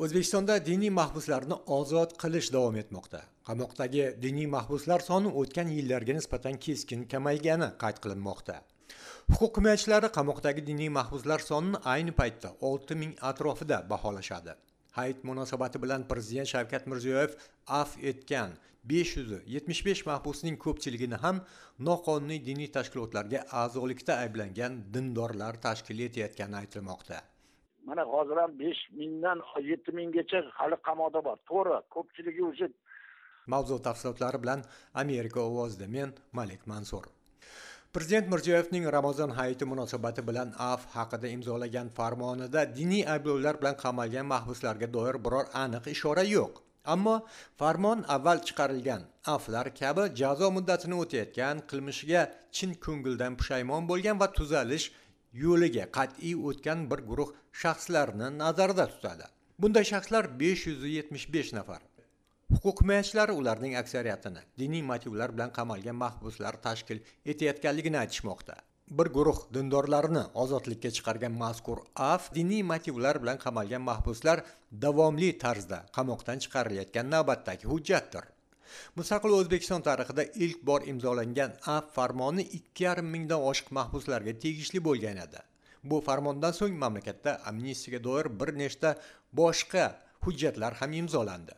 o'zbekistonda diniy mahbuslarni ozod qilish davom etmoqda. Qamoqdagi diniy mahbuslar soni o'tgan yillarga nisbatan keskin kamaygani qayd qilinmoqda. Huquq himoyachilari qamoqdagi diniy mahbuslar sonini ayni paytda 6000 ming atrofida baholashadi. Hayit munosabati bilan prezident shavkat mirziyoyev af etgan 575 mahbusning ko'pchiligini ham noqonuniy diniy tashkilotlarga a'zolikda ayblangan dindorlar tashkil etayotgani aytilmoqda. Mana hozir ham besh mingdan yetti minggacha hali qamoqda bor. To'g'ri ko'pchiligi уже mavzu tafsilotlari bilan amerika ovozida men malik mansur. Prezident mirziyoyevning ramazon hayiti munosabati bilan af haqida imzolagan farmonida diniy ayblovlar bilan qamalgan mahbuslarga doir biror aniq ishora yo'q. Ammo farmon avval chiqarilgan aflar kabi jazo muddatini o'tayotgan qilmishiga chin ko'ngildan pushaymon bo'lgan va tuzalish yo'liga qat'iy o'tgan bir guruh shaxslarni nazarda tutadi. Bunday shaxslar 575 nafar. Huquq himoyachilari ularning aksariyatini diniy motivlar bilan qamalgan mahbuslar tashkil etayotganligini aytishmoqda. Bir guruh dindorlarni ozodlikka chiqargan mazkur af diniy motivlar bilan qamalgan mahbuslar davomli tarzda qamoqdan chiqarilayotgan navbatdagi hujjatdir. Mustaqil o'zbekiston tarixida ilk bor imzolangan af farmoni ikki yarim mingdan oshiq mahbuslarga tegishli bo'lgan edi. Bu farmondan so'ng mamlakatda amnistiyaga doir bir nechta boshqa hujjatlar ham imzolandi.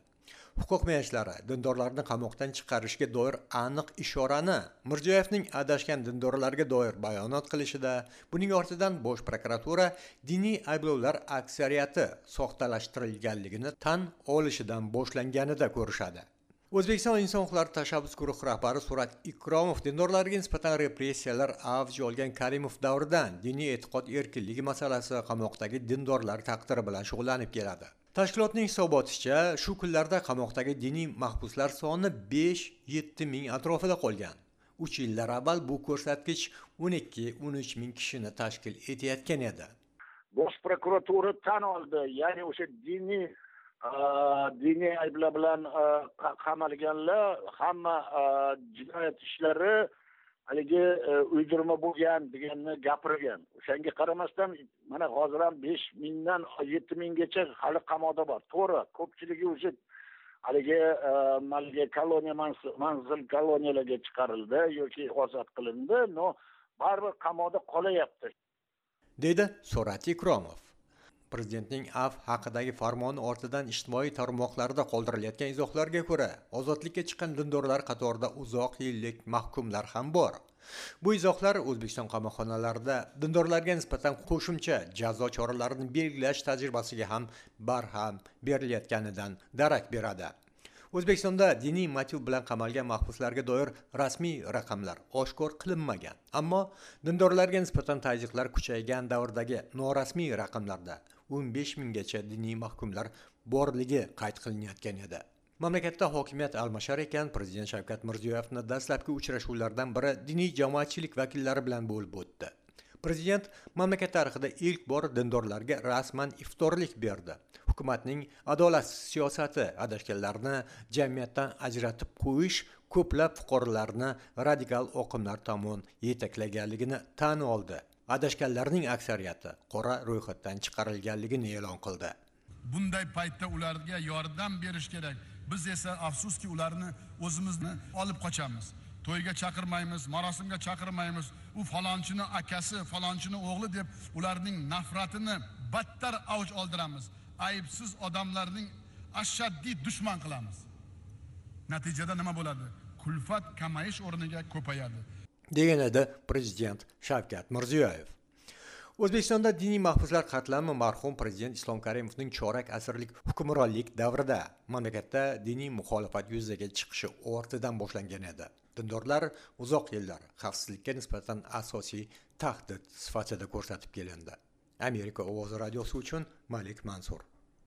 Huquq himoyachilari dindorlarni qamoqdan chiqarishga doir aniq ishorani mirziyoyevning adashgan dindorlarga doir bayonot qilishida buning ortidan bosh prokuratura diniy ayblovlar aksariyati soxtalashtirilganligini tan olishidan boshlanganida ko'rishadi. O'zbekiston inson huquqlari tashabbus guruhi rahbari surat ikromov dindorlarga nisbatan repressiyalar avj olgan karimov davridan diniy e'tiqod erkinligi masalasi qamoqdagi dindorlar taqdiri bilan shug'ullanib keladi. Tashkilotning hisoboticha shu kunlarda qamoqdagi diniy mahbuslar soni 5-7 ming atrofida qolgan. Uch yillar avval bu ko'rsatkich 12-13 ming kishini tashkil etayotgan edi. Bosh prokuratura tan oldi ya'ni o'sha diniy diniy ayblar bilan qamalganlar hamma jinoyat ishlari haligi uydirma bo'lgan deganni gapirgan o'shanga qaramasdan mana hozir ham besh mingdan yetti minggacha hali qamoqda bor to'g'ri ko'pchiligi уже haligi haligi koloniya manzil koloniyalarga chiqarildi yoki ozod qilindi но baribir qamoqda qolyapti dedi so'rat ikromov prezidentning af haqidagi farmoni ortidan ijtimoiy tarmoqlarda qoldirilayotgan izohlarga ko'ra ozodlikka chiqqan dindorlar qatorida uzoq yillik mahkumlar ham bor. Bu izohlar o'zbekiston qamoqxonalarida dindorlarga nisbatan qo'shimcha jazo choralarini belgilash tajribasiga ham barham berilayotganidan darak beradi. O'zbekistonda diniy motiv bilan qamalgan mahbuslarga doir rasmiy raqamlar oshkor qilinmagan. Ammo dindorlarga nisbatan tazyiqlar kuchaygan davrdagi norasmiy raqamlarda 15 minggacha diniy mahkumlar borligi qayd qilinayotgan edi. Mamlakatda hokimiyat almashar ekan prezident shavkat mirziyoyevni dastlabki uchrashuvlardan biri diniy jamoatchilik vakillari bilan bo'lib o'tdi. Prezident mamlakat tarixida ilk bor dindorlarga rasman iftorlik berdi. Hukumatning adolatsiz siyosati adashganlarni jamiyatdan ajratib qo'yish ko'plab fuqarolarni radikal oqimlar tomon yetaklaganligini tan oldi. Adashganlarning aksariyati qora ro'yxatdan chiqarilganligini e'lon qildi. Bunday paytda ularga yordam berish kerak. Biz esa afsuski ularni o'zimizni olib qochamiz. To'yga chaqirmaymiz marosimga chaqirmaymiz. U falonchini akasi falonchini o'g'li deb ularning nafratini battar avj oldiramiz. Aybsiz odamlarning ashaddiy dushman qilamiz. Natijada nima bo'ladi? Kulfat kamayish o'rniga ko'payadi. Degan edi prezident shavkat mirziyoyev. O'zbekistonda diniy mahbuslar qatlami marhum prezident islom karimovning chorak asrlik hukmronlik davrida mamlakatda diniy muxolifat yuzaga chiqishi ortidan boshlangan edi. Dindorlar uzoq yillar xavfsizlikka nisbatan asosiy tahdid sifatida ko'rsatib kelindi. Amerika ovozi radiosi uchun malik mansur.